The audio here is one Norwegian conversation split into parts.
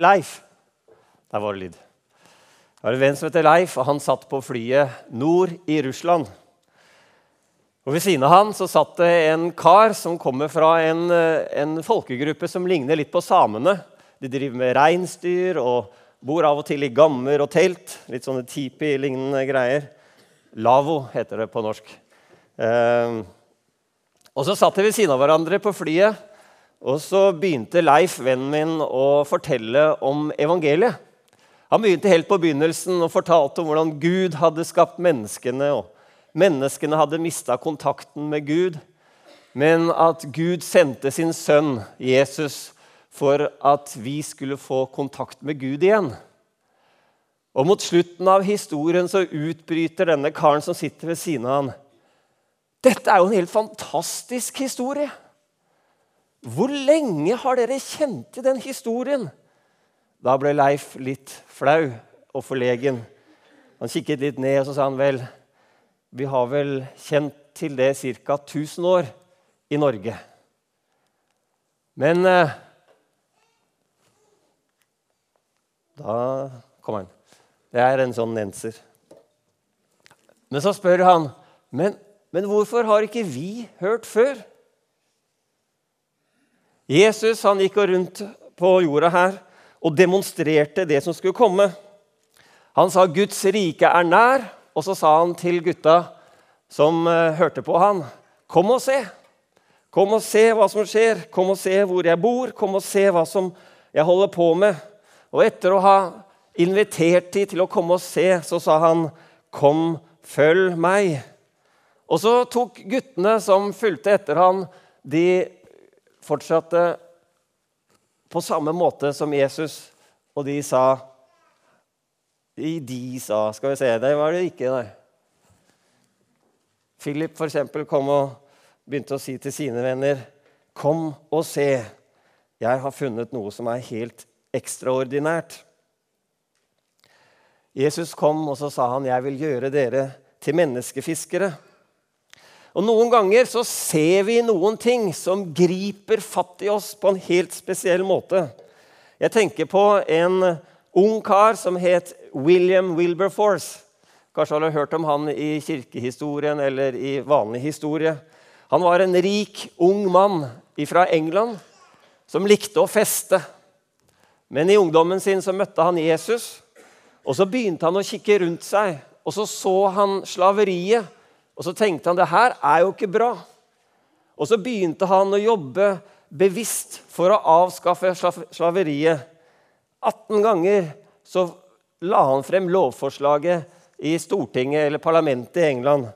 Leif. Der var det lyd. Det var en venn som heter Leif, og han satt på flyet nord i Russland. Og Ved siden av han så satt det en kar som kommer fra en, en folkegruppe som ligner litt på samene. De driver med reinsdyr og bor av og til i gammer og telt. Litt sånne tipi-lignende greier. Lavo heter det på norsk. Eh, og Så satt de ved siden av hverandre på flyet, og så begynte Leif, vennen min, å fortelle om evangeliet. Han begynte helt på begynnelsen og fortalte om hvordan Gud hadde skapt menneskene. og Menneskene hadde mista kontakten med Gud, men at Gud sendte sin sønn Jesus for at vi skulle få kontakt med Gud igjen. Og Mot slutten av historien så utbryter denne karen som sitter ved siden av han. Dette er jo en helt fantastisk historie. Hvor lenge har dere kjent til den historien? Da ble Leif litt flau og forlegen. Han kikket litt ned og så sa han vel Vi har vel kjent til det ca. 1000 år i Norge. Men eh, Da kom han. Det er en sånn nenser. Men så spør han men, men hvorfor har ikke vi hørt før? Jesus han gikk rundt på jorda her og demonstrerte det som skulle komme. Han sa 'Guds rike er nær', og så sa han til gutta som uh, hørte på han, 'Kom og se. Kom og se hva som skjer. Kom og se hvor jeg bor. Kom og se hva som jeg holder på med.' Og etter å ha invitert de til å komme og se, så sa han, 'Kom, følg meg.' Og så tok guttene som fulgte etter han, de fortsatte på samme måte som Jesus, og de sa De de sa Skal vi se Det var det ikke, nei. Philip for eksempel, kom og begynte å si til sine venner Kom og se. Jeg har funnet noe som er helt ekstraordinært. Jesus kom, og så sa han, 'Jeg vil gjøre dere til menneskefiskere'. Og Noen ganger så ser vi noen ting som griper fatt i oss på en helt spesiell måte. Jeg tenker på en ung kar som het William Wilberforce. Kanskje har du hørt om han i kirkehistorien eller i vanlig historie. Han var en rik, ung mann fra England som likte å feste. Men i ungdommen sin så møtte han Jesus, og så begynte han å kikke rundt seg. Og så så han slaveriet, og så tenkte han det her er jo ikke bra. Og så begynte han å jobbe bevisst for å avskaffe slaveriet. 18 ganger så la han frem lovforslaget i Stortinget eller parlamentet i England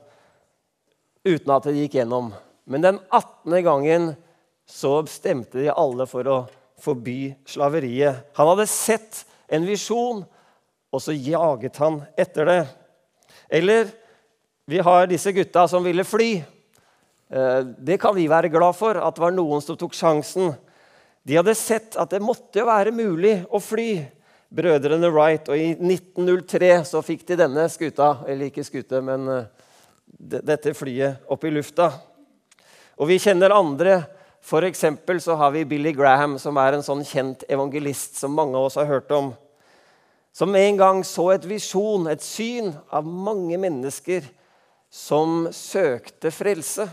uten at det gikk gjennom. Men den 18. gangen så stemte de alle for å forby slaveriet. Han hadde sett en visjon, og så jaget han etter det. Eller vi har disse gutta som ville fly. Eh, det kan vi være glad for, at det var noen som tok sjansen. De hadde sett at det måtte være mulig å fly. Brødrene Wright. Og i 1903 så fikk de denne skuta, eller ikke skute, men eh, dette flyet opp i lufta. Og vi kjenner andre for eksempel så har vi Billy Graham, som er en sånn kjent evangelist som mange av oss har hørt om. Som en gang så et visjon, et syn, av mange mennesker som søkte frelse.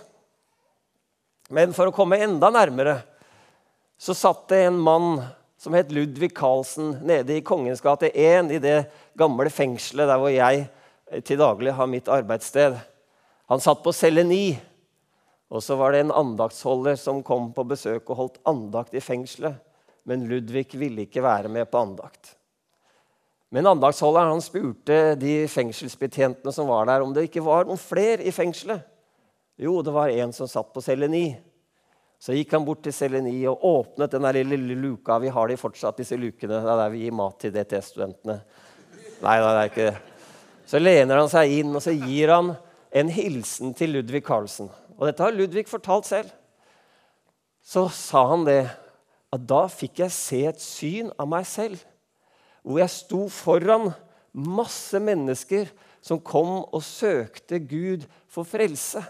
Men for å komme enda nærmere så satt det en mann som het Ludvig Carlsen, nede i Kongens gate 1, i det gamle fengselet der hvor jeg til daglig har mitt arbeidssted. Han satt på celle 9. Og så var det en andaktsholder som kom på besøk og holdt andakt i fengselet. Men Ludvig ville ikke være med på andakt. Men andagsholderen han spurte de fengselsbetjentene som var der, om det ikke var noen flere i fengselet. Jo, det var en som satt på celle 9. Så gikk han bort til celle 9 og åpnet den lille luka. Vi har de fortsatt, disse lukene. Det er der vi gir mat til DTS-studentene. Nei, det er ikke det. Så lener han seg inn, og så gir han en hilsen til Ludvig Carlsen og dette har Ludvig fortalt selv, så sa han det at da fikk jeg se et syn av meg selv. Hvor jeg sto foran masse mennesker som kom og søkte Gud for frelse.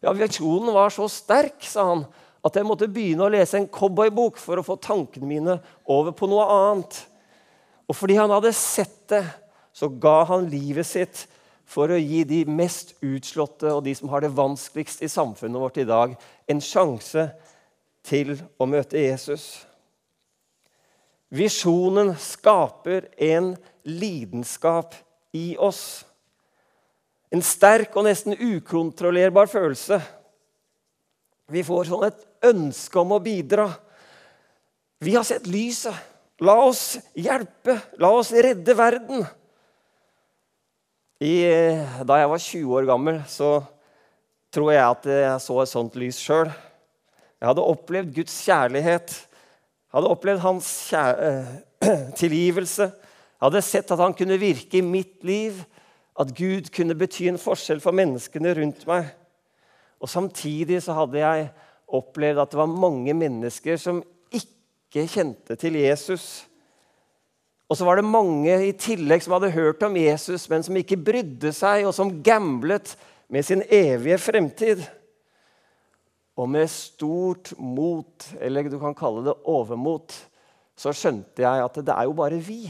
Ja, Visjonen var så sterk sa han, at jeg måtte begynne å lese en cowboybok for å få tankene mine over på noe annet. Og fordi han hadde sett det, så ga han livet sitt for å gi de mest utslåtte og de som har det vanskeligst i samfunnet vårt i dag, en sjanse til å møte Jesus. Visjonen skaper en lidenskap i oss. En sterk og nesten ukontrollerbar følelse. Vi får sånn et ønske om å bidra. Vi har sett lyset. La oss hjelpe. La oss redde verden. I, da jeg var 20 år gammel, så tror jeg at jeg så et sånt lys sjøl. Jeg hadde opplevd Guds kjærlighet. Hadde opplevd hans tilgivelse. Jeg hadde sett at han kunne virke i mitt liv. At Gud kunne bety en forskjell for menneskene rundt meg. Og Samtidig så hadde jeg opplevd at det var mange mennesker som ikke kjente til Jesus. Og så var det mange i tillegg som hadde hørt om Jesus, men som ikke brydde seg, og som gamblet med sin evige fremtid. Og med stort mot, eller du kan kalle det overmot, så skjønte jeg at det er jo bare vi.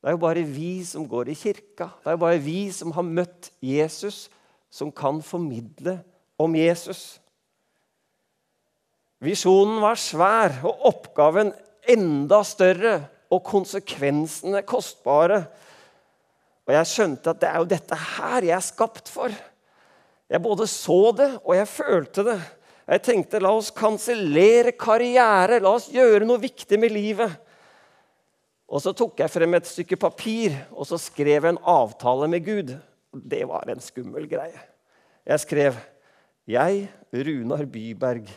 Det er jo bare vi som går i kirka. Det er jo bare vi som har møtt Jesus, som kan formidle om Jesus. Visjonen var svær og oppgaven enda større og konsekvensene kostbare. Og jeg skjønte at det er jo dette her jeg er skapt for. Jeg både så det, og jeg følte det. Jeg tenkte la oss kansellere karriere, la oss gjøre noe viktig med livet. Og så tok jeg frem et stykke papir og så skrev jeg en avtale med Gud. Det var en skummel greie. Jeg skrev Jeg, Runar Byberg,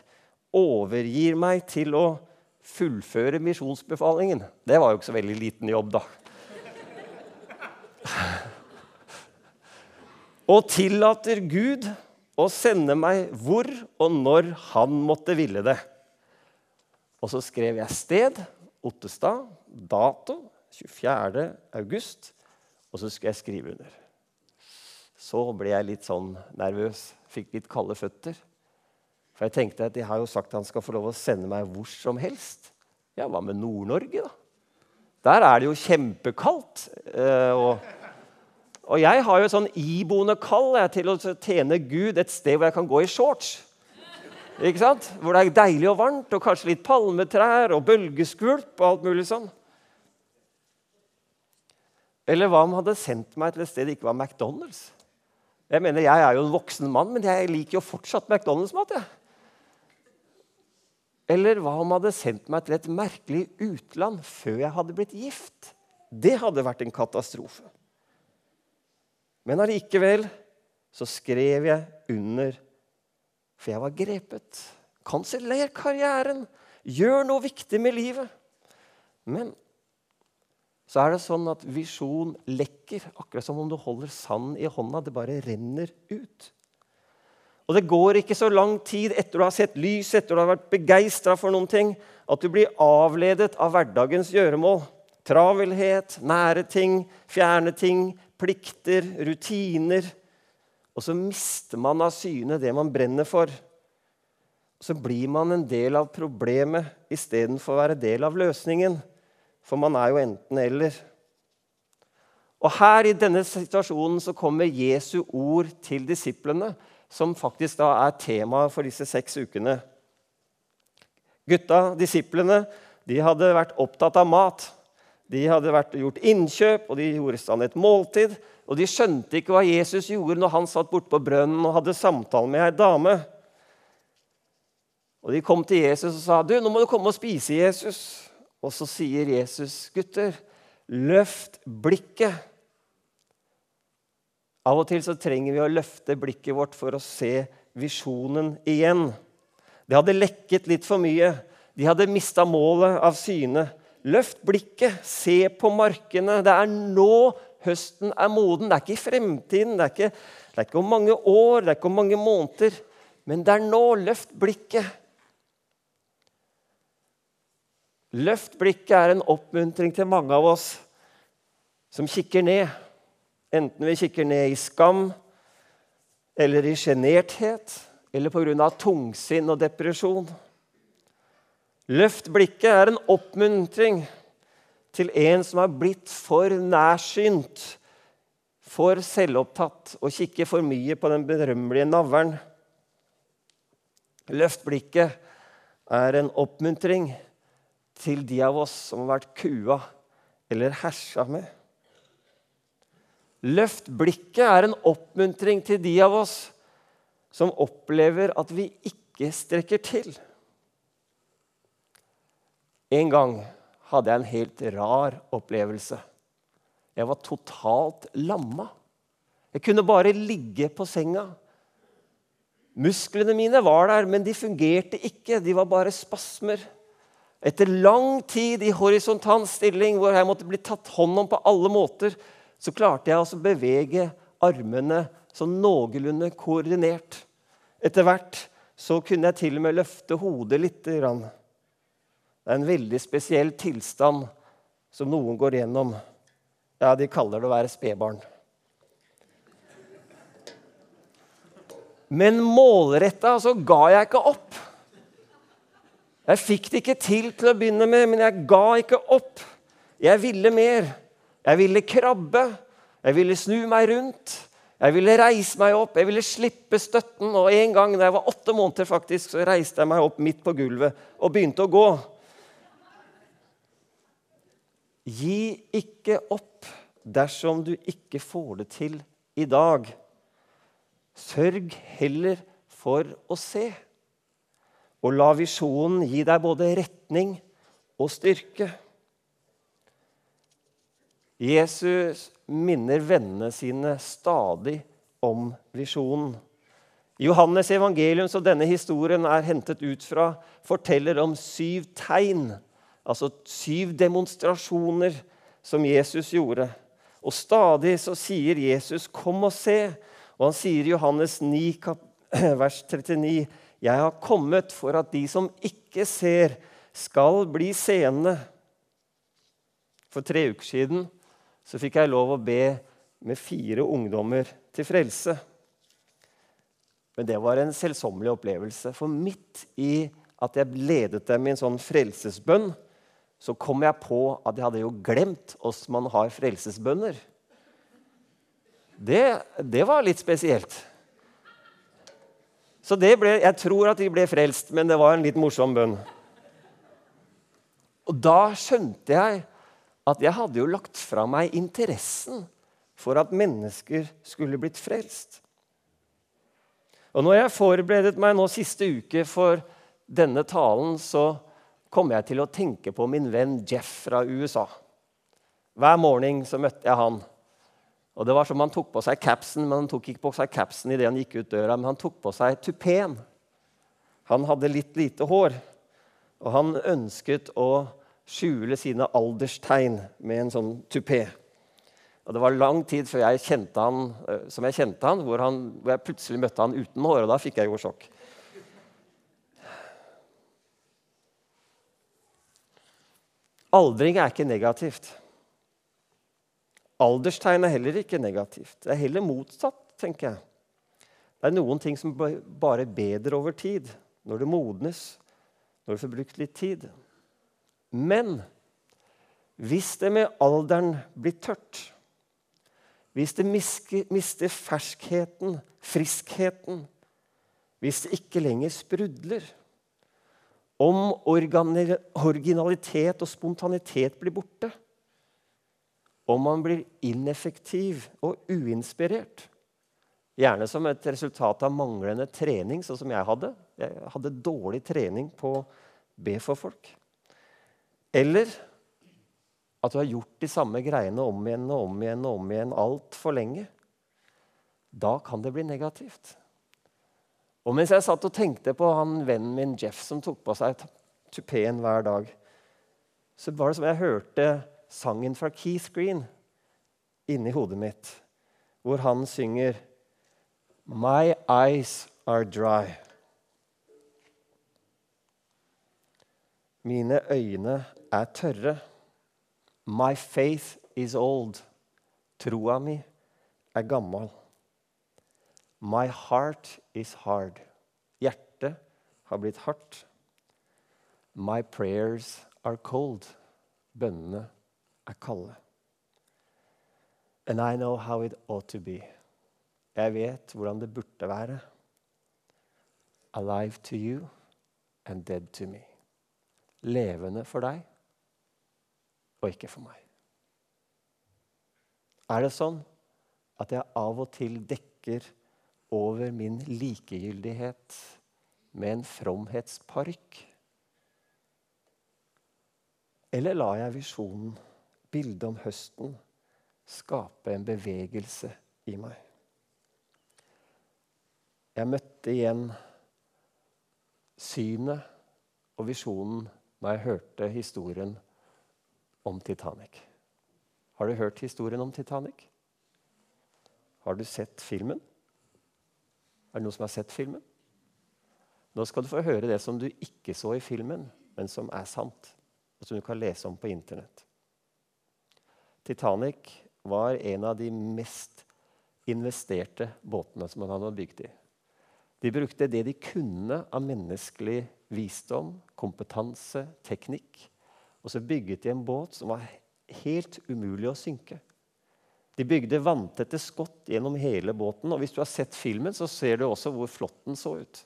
overgir meg til å fullføre misjonsbefalingen. Det var jo ikke så veldig liten jobb, da. Og tillater Gud å sende meg hvor og når han måtte ville det. Og så skrev jeg sted, Ottestad, dato 24. august, og så skulle jeg skrive under. Så ble jeg litt sånn nervøs, fikk litt kalde føtter. For jeg tenkte at de har jo sagt at han skal få lov å sende meg hvor som helst. Ja, hva med Nord-Norge, da? Der er det jo kjempekaldt. Eh, og, og, jeg har jo et sånn iboende kall til å tjene Gud et sted hvor jeg kan gå i shorts. Ikke sant? Hvor det er deilig og varmt, og kanskje litt palmetrær og bølgeskvulp. og alt mulig sånn. Eller hva om han hadde sendt meg til et sted det ikke var McDonald's? Jeg mener, jeg er jo en voksen mann, men jeg liker jo fortsatt McDonald's-mat. jeg. Eller hva om han hadde sendt meg til et merkelig utland før jeg hadde blitt gift? Det hadde vært en katastrofe. Men allikevel så skrev jeg under, for jeg var grepet. Kanseller karrieren. Gjør noe viktig med livet. Men så er det sånn at visjon lekker, akkurat som om du holder sand i hånda. Det bare renner ut. Og det går ikke så lang tid etter du har sett lys, etter du har vært begeistra for noen ting, at du blir avledet av hverdagens gjøremål. Travelhet, nære ting, fjerne ting, plikter, rutiner. Og så mister man av syne det man brenner for. Så blir man en del av problemet istedenfor å være del av løsningen. For man er jo enten-eller. Og her i denne situasjonen så kommer Jesu ord til disiplene som faktisk da er temaet for disse seks ukene. Gutta, disiplene, de hadde vært opptatt av mat. De hadde vært, gjort innkjøp, og de gjorde stand et måltid. Og de skjønte ikke hva Jesus gjorde når han satt borte på brønnen og hadde samtale med ei dame. Og De kom til Jesus og sa, 'Du, nå må du komme og spise, Jesus.' Og så sier Jesus, 'Gutter, løft blikket.' Av og til så trenger vi å løfte blikket vårt for å se visjonen igjen. Det hadde lekket litt for mye. De hadde mista målet av syne. Løft blikket, se på markene. Det er nå høsten er moden. Det er ikke i fremtiden, det er ikke, det er ikke om mange år, det er ikke om mange måneder. Men det er nå. Løft blikket. Løft blikket er en oppmuntring til mange av oss som kikker ned. Enten vi kikker ned i skam eller i sjenerthet eller pga. tungsinn og depresjon. Løft blikket er en oppmuntring til en som har blitt for nærsynt, for selvopptatt og kikker for mye på den berømmelige navlen. Løft blikket er en oppmuntring til de av oss som har vært kua eller hersa med. Løft blikket er en oppmuntring til de av oss som opplever at vi ikke strekker til. En gang hadde jeg en helt rar opplevelse. Jeg var totalt lamma. Jeg kunne bare ligge på senga. Musklene mine var der, men de fungerte ikke. De var bare spasmer. Etter lang tid i horisontal stilling, hvor jeg måtte bli tatt hånd om på alle måter, så klarte jeg å bevege armene sånn noenlunde koordinert. Etter hvert så kunne jeg til og med løfte hodet litt. Det er en veldig spesiell tilstand som noen går gjennom. Ja, de kaller det å være spedbarn. Men målretta så ga jeg ikke opp. Jeg fikk det ikke til til å begynne med, men jeg ga ikke opp. Jeg ville mer. Jeg ville krabbe. Jeg ville snu meg rundt. Jeg ville reise meg opp, jeg ville slippe støtten. Og en gang da jeg var åtte måneder, faktisk, så reiste jeg meg opp midt på gulvet og begynte å gå. Gi ikke opp dersom du ikke får det til i dag. Sørg heller for å se. Og la visjonen gi deg både retning og styrke. Jesus minner vennene sine stadig om visjonen. Johannes evangelium, som denne historien er hentet ut fra, forteller om syv tegn, altså syv demonstrasjoner som Jesus gjorde. Og stadig så sier Jesus 'kom og se'. Og han sier i Johannes 9, vers 39.: Jeg har kommet for at de som ikke ser, skal bli seende. For tre uker siden så fikk jeg lov å be med fire ungdommer til frelse. Men det var en selvsommelig opplevelse. For midt i at jeg ledet dem i en sånn frelsesbønn, så kom jeg på at jeg hadde jo glemt åssen man har frelsesbønner. Det, det, var litt spesielt. Så ble, jeg tror at de ble frelst, men det var en litt morsom bønn. Og da skjønte jeg at jeg hadde jo lagt fra meg interessen for at mennesker skulle blitt frelst. Og når jeg forberedet meg nå siste uke for denne talen, så kom jeg til å tenke på min venn Jeff fra USA. Hver morgen så møtte jeg han. Og det var som Han tok på seg capsen, men han tok ikke på seg capsen idet han gikk ut døra, men han tok på seg tupeen. Han hadde litt lite hår, og han ønsket å skjule sine alderstegn med en sånn tupé. Og Det var lang tid før jeg kjente han, eh, som jeg kjente han, hvor, han, hvor jeg plutselig møtte han uten hår, og da fikk jeg jo sjokk. Aldring er ikke negativt. Alderstegn er heller ikke negativt. Det er heller motsatt, tenker jeg. Det er noen ting som bare bedre over tid, når det modnes, når du får brukt litt tid. Men hvis det med alderen blir tørt, hvis det mister ferskheten, friskheten, hvis det ikke lenger sprudler Om originalitet og spontanitet blir borte, om man blir ineffektiv og uinspirert Gjerne som et resultat av manglende trening, sånn som jeg hadde. Jeg hadde dårlig trening på å be for folk. Eller at du har gjort de samme greiene om igjen og om igjen og om igjen altfor lenge. Da kan det bli negativt. Og mens jeg satt og tenkte på han vennen min Jeff som tok på seg tupeen hver dag, så var det som jeg hørte sangen fra Keith Green inni hodet mitt, hvor han synger My eyes are dry. Mine øyne er tørre. My faith is old. Troa mi er gammel. My heart is hard. Hjertet har blitt hardt. My prayers are cold. Bønnene er kalde. And I know how it ought to be. Jeg vet hvordan det burde være. Alive to you and dead to me. Levende for deg og ikke for meg. Er det sånn at jeg av og til dekker over min likegyldighet med en fromhetspark? Eller lar jeg visjonen, bildet om høsten, skape en bevegelse i meg? Jeg møtte igjen synet og visjonen da jeg hørte historien om Titanic. Har du hørt historien om Titanic? Har du sett filmen? Er det noen som har sett filmen? Nå skal du få høre det som du ikke så i filmen, men som er sant, og som du kan lese om på Internett. Titanic var en av de mest investerte båtene som man hadde bygd i. De brukte det de kunne av menneskelig visdom, kompetanse, teknikk. Og så bygget de en båt som var helt umulig å synke. De bygde vanntette skott gjennom hele båten. og Hvis du har sett filmen, så ser du også hvor flott den så ut.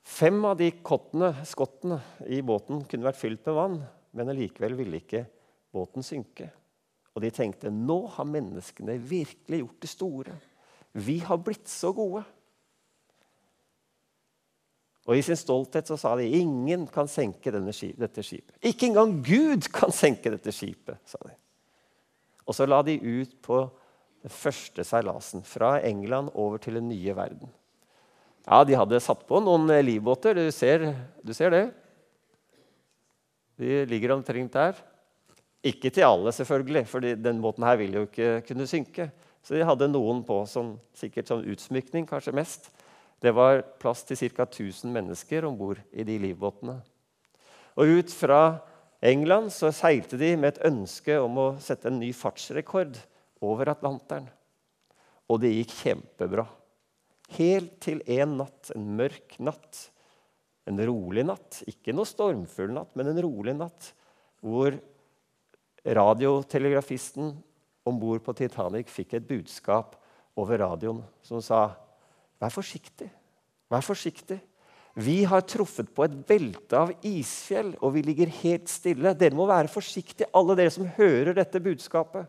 Fem av de kottene, skottene i båten kunne vært fylt med vann, men allikevel ville ikke båten synke. Og de tenkte nå har menneskene virkelig gjort det store. Vi har blitt så gode. Og I sin stolthet så sa de ingen kan senke skip, dette skipet. Ikke engang Gud kan senke dette skipet, sa de. Og så la de ut på den første seilasen fra England over til den nye verden. Ja, De hadde satt på noen livbåter. Du ser, du ser det? De ligger omtrent der. Ikke til alle, selvfølgelig, for den båten her vil jo ikke kunne synke. Så de hadde noen på, som, sikkert som utsmykning, kanskje mest. Det var plass til ca. 1000 mennesker om bord i de livbåtene. Og ut fra England så seilte de med et ønske om å sette en ny fartsrekord over Atlanteren. Og det gikk kjempebra. Helt til en natt, en mørk natt, en rolig natt, ikke noe stormfull natt, men en rolig natt, hvor radiotelegrafisten om bord på Titanic fikk et budskap over radioen som sa Vær forsiktig. Vær forsiktig. Vi har truffet på et belte av isfjell, og vi ligger helt stille. Dere må være forsiktige, alle dere som hører dette budskapet.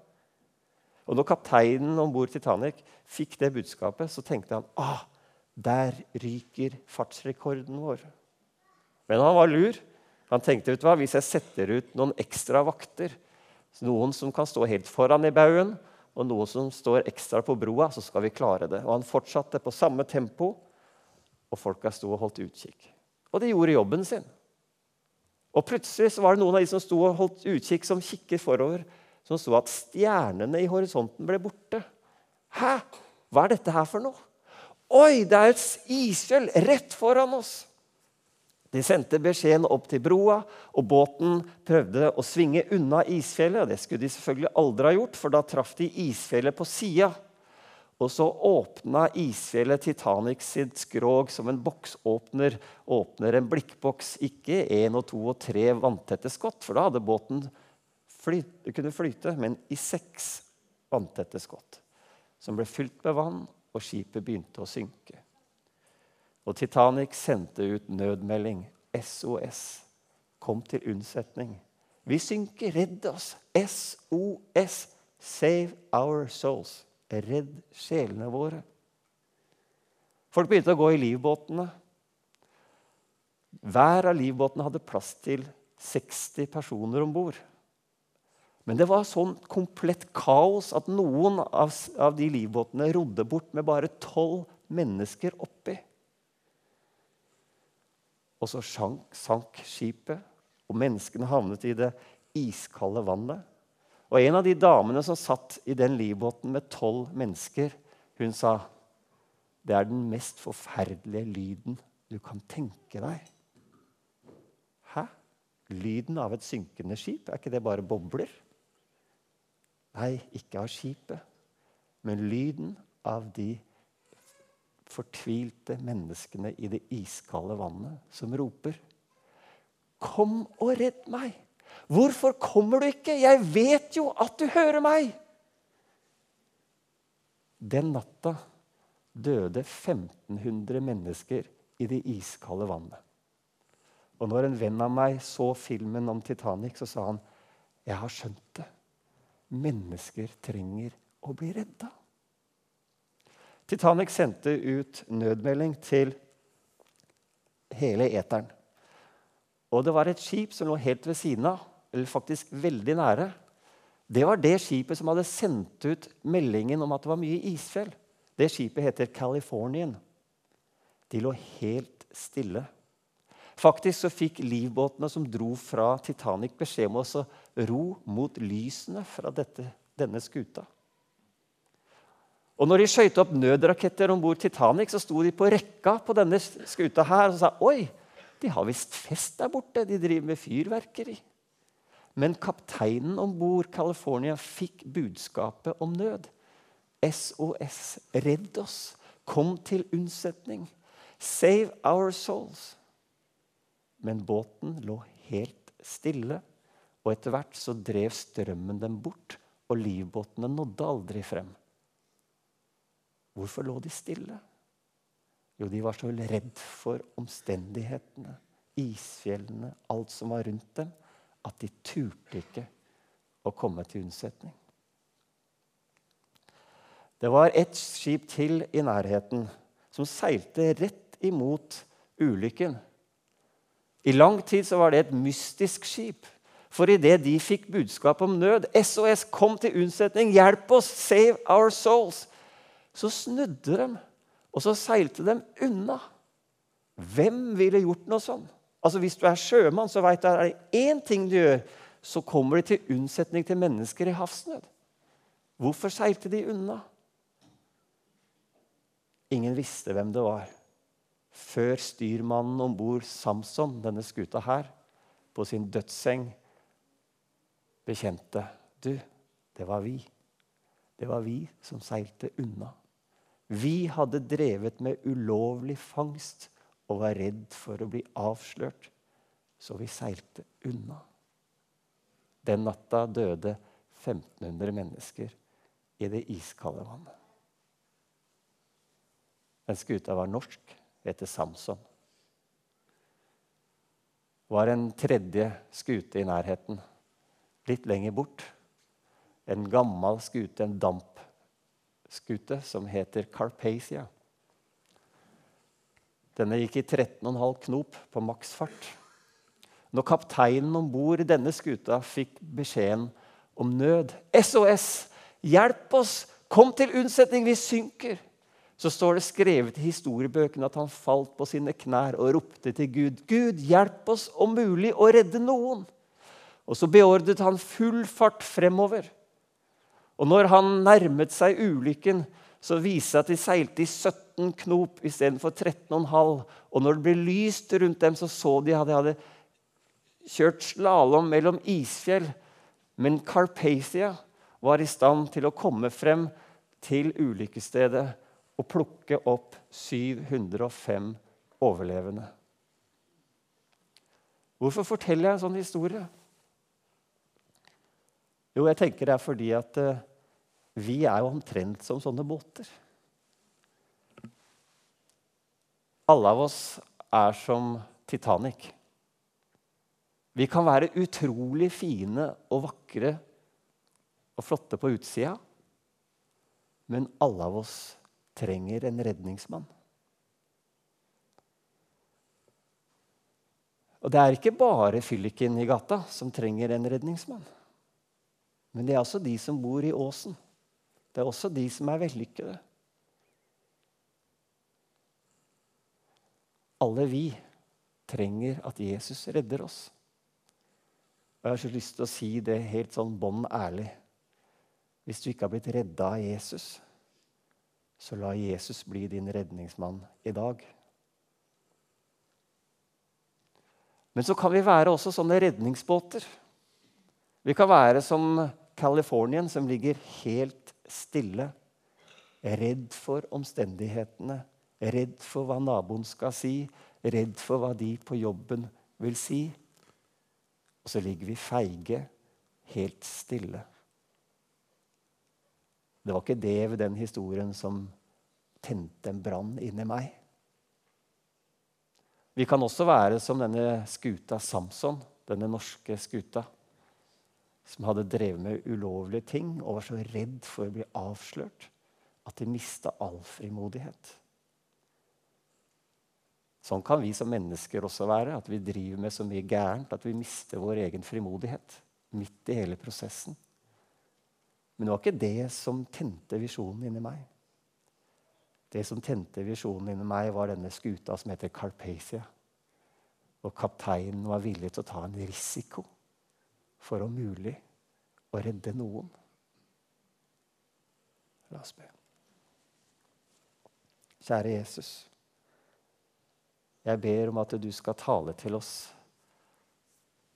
Og når kapteinen om bord Titanic fikk det budskapet, så tenkte han ah, der ryker fartsrekorden vår. Men han var lur. Han tenkte ut hva, hvis jeg setter ut noen ekstra vakter, noen som kan stå helt foran i baugen, og noen som står ekstra på broa, så skal vi klare det. Og han fortsatte på samme tempo, og folka sto og holdt utkikk. Og de gjorde jobben sin. Og plutselig så var det noen av de som sto og holdt utkikk, som kikket forover, som så at stjernene i horisonten ble borte. Hæ? Hva er dette her for noe? Oi, det er et isfjell rett foran oss! De sendte beskjeden opp til broa, og båten prøvde å svinge unna isfjellet. og Det skulle de selvfølgelig aldri ha gjort, for da traff de isfjellet på sida. Og så åpna isfjellet Titanic sitt skrog som en boksåpner åpner en blikkboks. Ikke én og to og tre vanntette skott, for da hadde båten flyt, kunne flyte, men i seks vanntette skott. Som ble fylt med vann, og skipet begynte å synke. Og Titanic sendte ut nødmelding. SOS. Kom til unnsetning. Vi synker. Redd oss. SOS. Save our souls. Redd sjelene våre. Folk begynte å gå i livbåtene. Hver av livbåtene hadde plass til 60 personer om bord. Men det var sånn komplett kaos at noen av, de livbåtene rodde bort med bare tolv mennesker oppi. Og så sank, sank skipet, og menneskene havnet i det iskalde vannet. Og en av de damene som satt i den livbåten med tolv mennesker, hun sa det er den mest forferdelige lyden du kan tenke deg. Hæ? Lyden av et synkende skip? Er ikke det bare bobler? Nei, ikke av skipet, men lyden av de fortvilte menneskene i det iskalde vannet som roper Kom og redd meg! Hvorfor kommer du ikke? Jeg vet jo at du hører meg! Den natta døde 1500 mennesker i det iskalde vannet. Og når en venn av meg så filmen om Titanic, så sa han jeg har skjønt det. Mennesker trenger å bli redda. Titanic sendte ut nødmelding til hele eteren. Og det var et skip som lå helt ved siden av, eller faktisk veldig nære. Det var det skipet som hadde sendt ut meldingen om at det var mye isfjell. Det skipet heter Californian. De lå helt stille. Faktisk så fikk livbåtene som dro fra Titanic, beskjed om å ro mot lysene fra dette, denne skuta. Og når de skøyte opp nødraketter om bord Titanic, så sto de på rekka på denne skuta her og sa Oi, de har visst fest der borte. De driver med fyrverkeri. Men kapteinen om bord California fikk budskapet om nød. SOS, redd oss. Kom til unnsetning. Save our souls. Men båten lå helt stille, og etter hvert så drev strømmen dem bort, og livbåtene nådde aldri frem. Hvorfor lå de stille? Jo, de var så redd for omstendighetene, isfjellene, alt som var rundt dem, at de turte ikke å komme til unnsetning. Det var ett skip til i nærheten som seilte rett imot ulykken. I lang tid var det et mystisk skip. For idet de fikk budskap om nød, SOS, kom til unnsetning, hjelp oss, save our souls, så snudde de, og så seilte de unna. Hvem ville gjort noe sånn? Altså Hvis du er sjømann, så vet du at er det én ting du gjør, så kommer de til unnsetning til mennesker i havsnød. Hvorfor seilte de unna? Ingen visste hvem det var. Før styrmannen om bord Samson, denne skuta her, på sin dødsseng bekjente Du, det var vi. Det var vi som seilte unna. Vi hadde drevet med ulovlig fangst og var redd for å bli avslørt, så vi seilte unna. Den natta døde 1500 mennesker i det iskalde vannet. Den skuta var norsk, heter Samson. Var en tredje skute i nærheten, litt lenger bort. En gammel skute, en damp skute som heter Carpathia. Denne gikk i 13,5 knop på maksfart. Når kapteinen om bord denne skuta fikk beskjeden om nød SOS! Hjelp oss! Kom til unnsetning! Vi synker! Så står det skrevet i historiebøkene at han falt på sine knær og ropte til Gud. Gud, hjelp oss om mulig å redde noen! Og så beordret han full fart fremover. Og når han nærmet seg ulykken, så viste det at de seilte i 17 knop istedenfor 13,5. Og når det ble lyst rundt dem, så så de at de hadde kjørt slalåm mellom isfjell. Men Carpathia var i stand til å komme frem til ulykkesstedet og plukke opp 705 overlevende. Hvorfor forteller jeg en sånn historie? Jo, jeg tenker det er fordi at uh, vi er jo omtrent som sånne båter. Alle av oss er som Titanic. Vi kan være utrolig fine og vakre og flotte på utsida, men alle av oss trenger en redningsmann. Og det er ikke bare fylliken i gata som trenger en redningsmann. Men det er også de som bor i åsen. Det er også de som er vellykkede. Alle vi trenger at Jesus redder oss. Og Jeg har så lyst til å si det helt sånn bånn ærlig. Hvis du ikke har blitt redda av Jesus, så la Jesus bli din redningsmann i dag. Men så kan vi være også sånne redningsbåter. Vi kan være som Californien, som ligger helt stille. Redd for omstendighetene, Redd for hva naboen skal si, redd for hva de på jobben vil si. Og så ligger vi feige, helt stille. Det var ikke det ved den historien som tente en brann inni meg. Vi kan også være som denne skuta Samson, denne norske skuta, som hadde drevet med ulovlige ting og var så redd for å bli avslørt at de mista all frimodighet. Sånn kan vi som mennesker også være, at vi driver med så mye gærent at vi mister vår egen frimodighet midt i hele prosessen. Men det var ikke det som tente visjonen inni meg. Det som tente visjonen inni meg, var denne skuta som heter Carpathia. Og kapteinen var villig til å ta en risiko for om mulig å redde noen. La oss be. Kjære Jesus. Jeg ber om at du skal tale til oss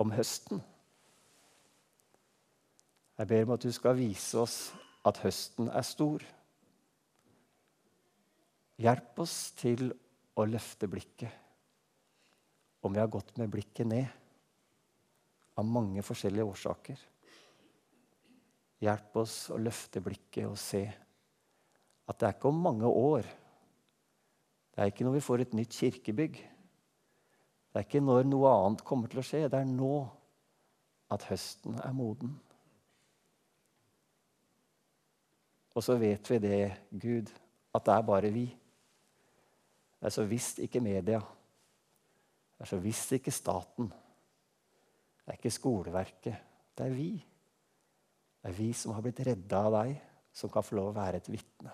om høsten. Jeg ber om at du skal vise oss at høsten er stor. Hjelp oss til å løfte blikket. Om vi har gått med blikket ned av mange forskjellige årsaker. Hjelp oss å løfte blikket og se at det er ikke om mange år. Det er ikke når vi får et nytt kirkebygg. Det er ikke når noe annet kommer til å skje. Det er nå at høsten er moden. Og så vet vi det, Gud, at det er bare vi. Det er så visst ikke media. Det er så visst ikke staten. Det er ikke skoleverket. Det er vi. Det er vi som har blitt redda av deg, som kan få lov å være et vitne.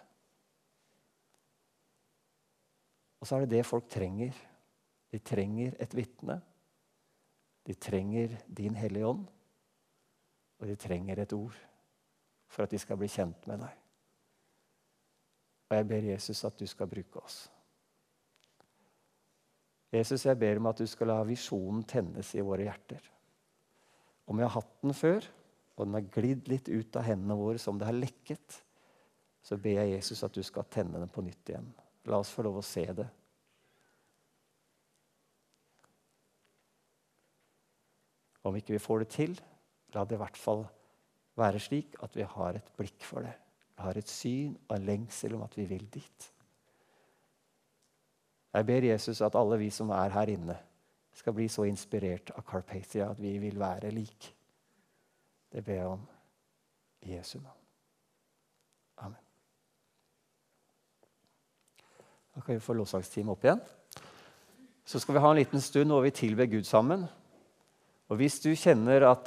Og så er det det folk trenger. De trenger et vitne. De trenger din Hellige Ånd. Og de trenger et ord for at de skal bli kjent med deg. Og jeg ber Jesus at du skal bruke oss. Jesus, jeg ber om at du skal la visjonen tennes i våre hjerter. Om vi har hatt den før, og den har glidd litt ut av hendene våre som det har lekket, så ber jeg Jesus at du skal tenne den på nytt igjen. La oss få lov å se det. Om ikke vi får det til, la det i hvert fall være slik at vi har et blikk for det. Vi har et syn og en lengsel om at vi vil dit. Jeg ber Jesus at alle vi som er her inne, skal bli så inspirert av Carpathia at vi vil være lik. Det ber jeg om i Jesu navn. Amen. Da kan vi få lovsangsteamet opp igjen. Så skal vi ha en liten stund hvor vi tilber Gud sammen. Og hvis du kjenner at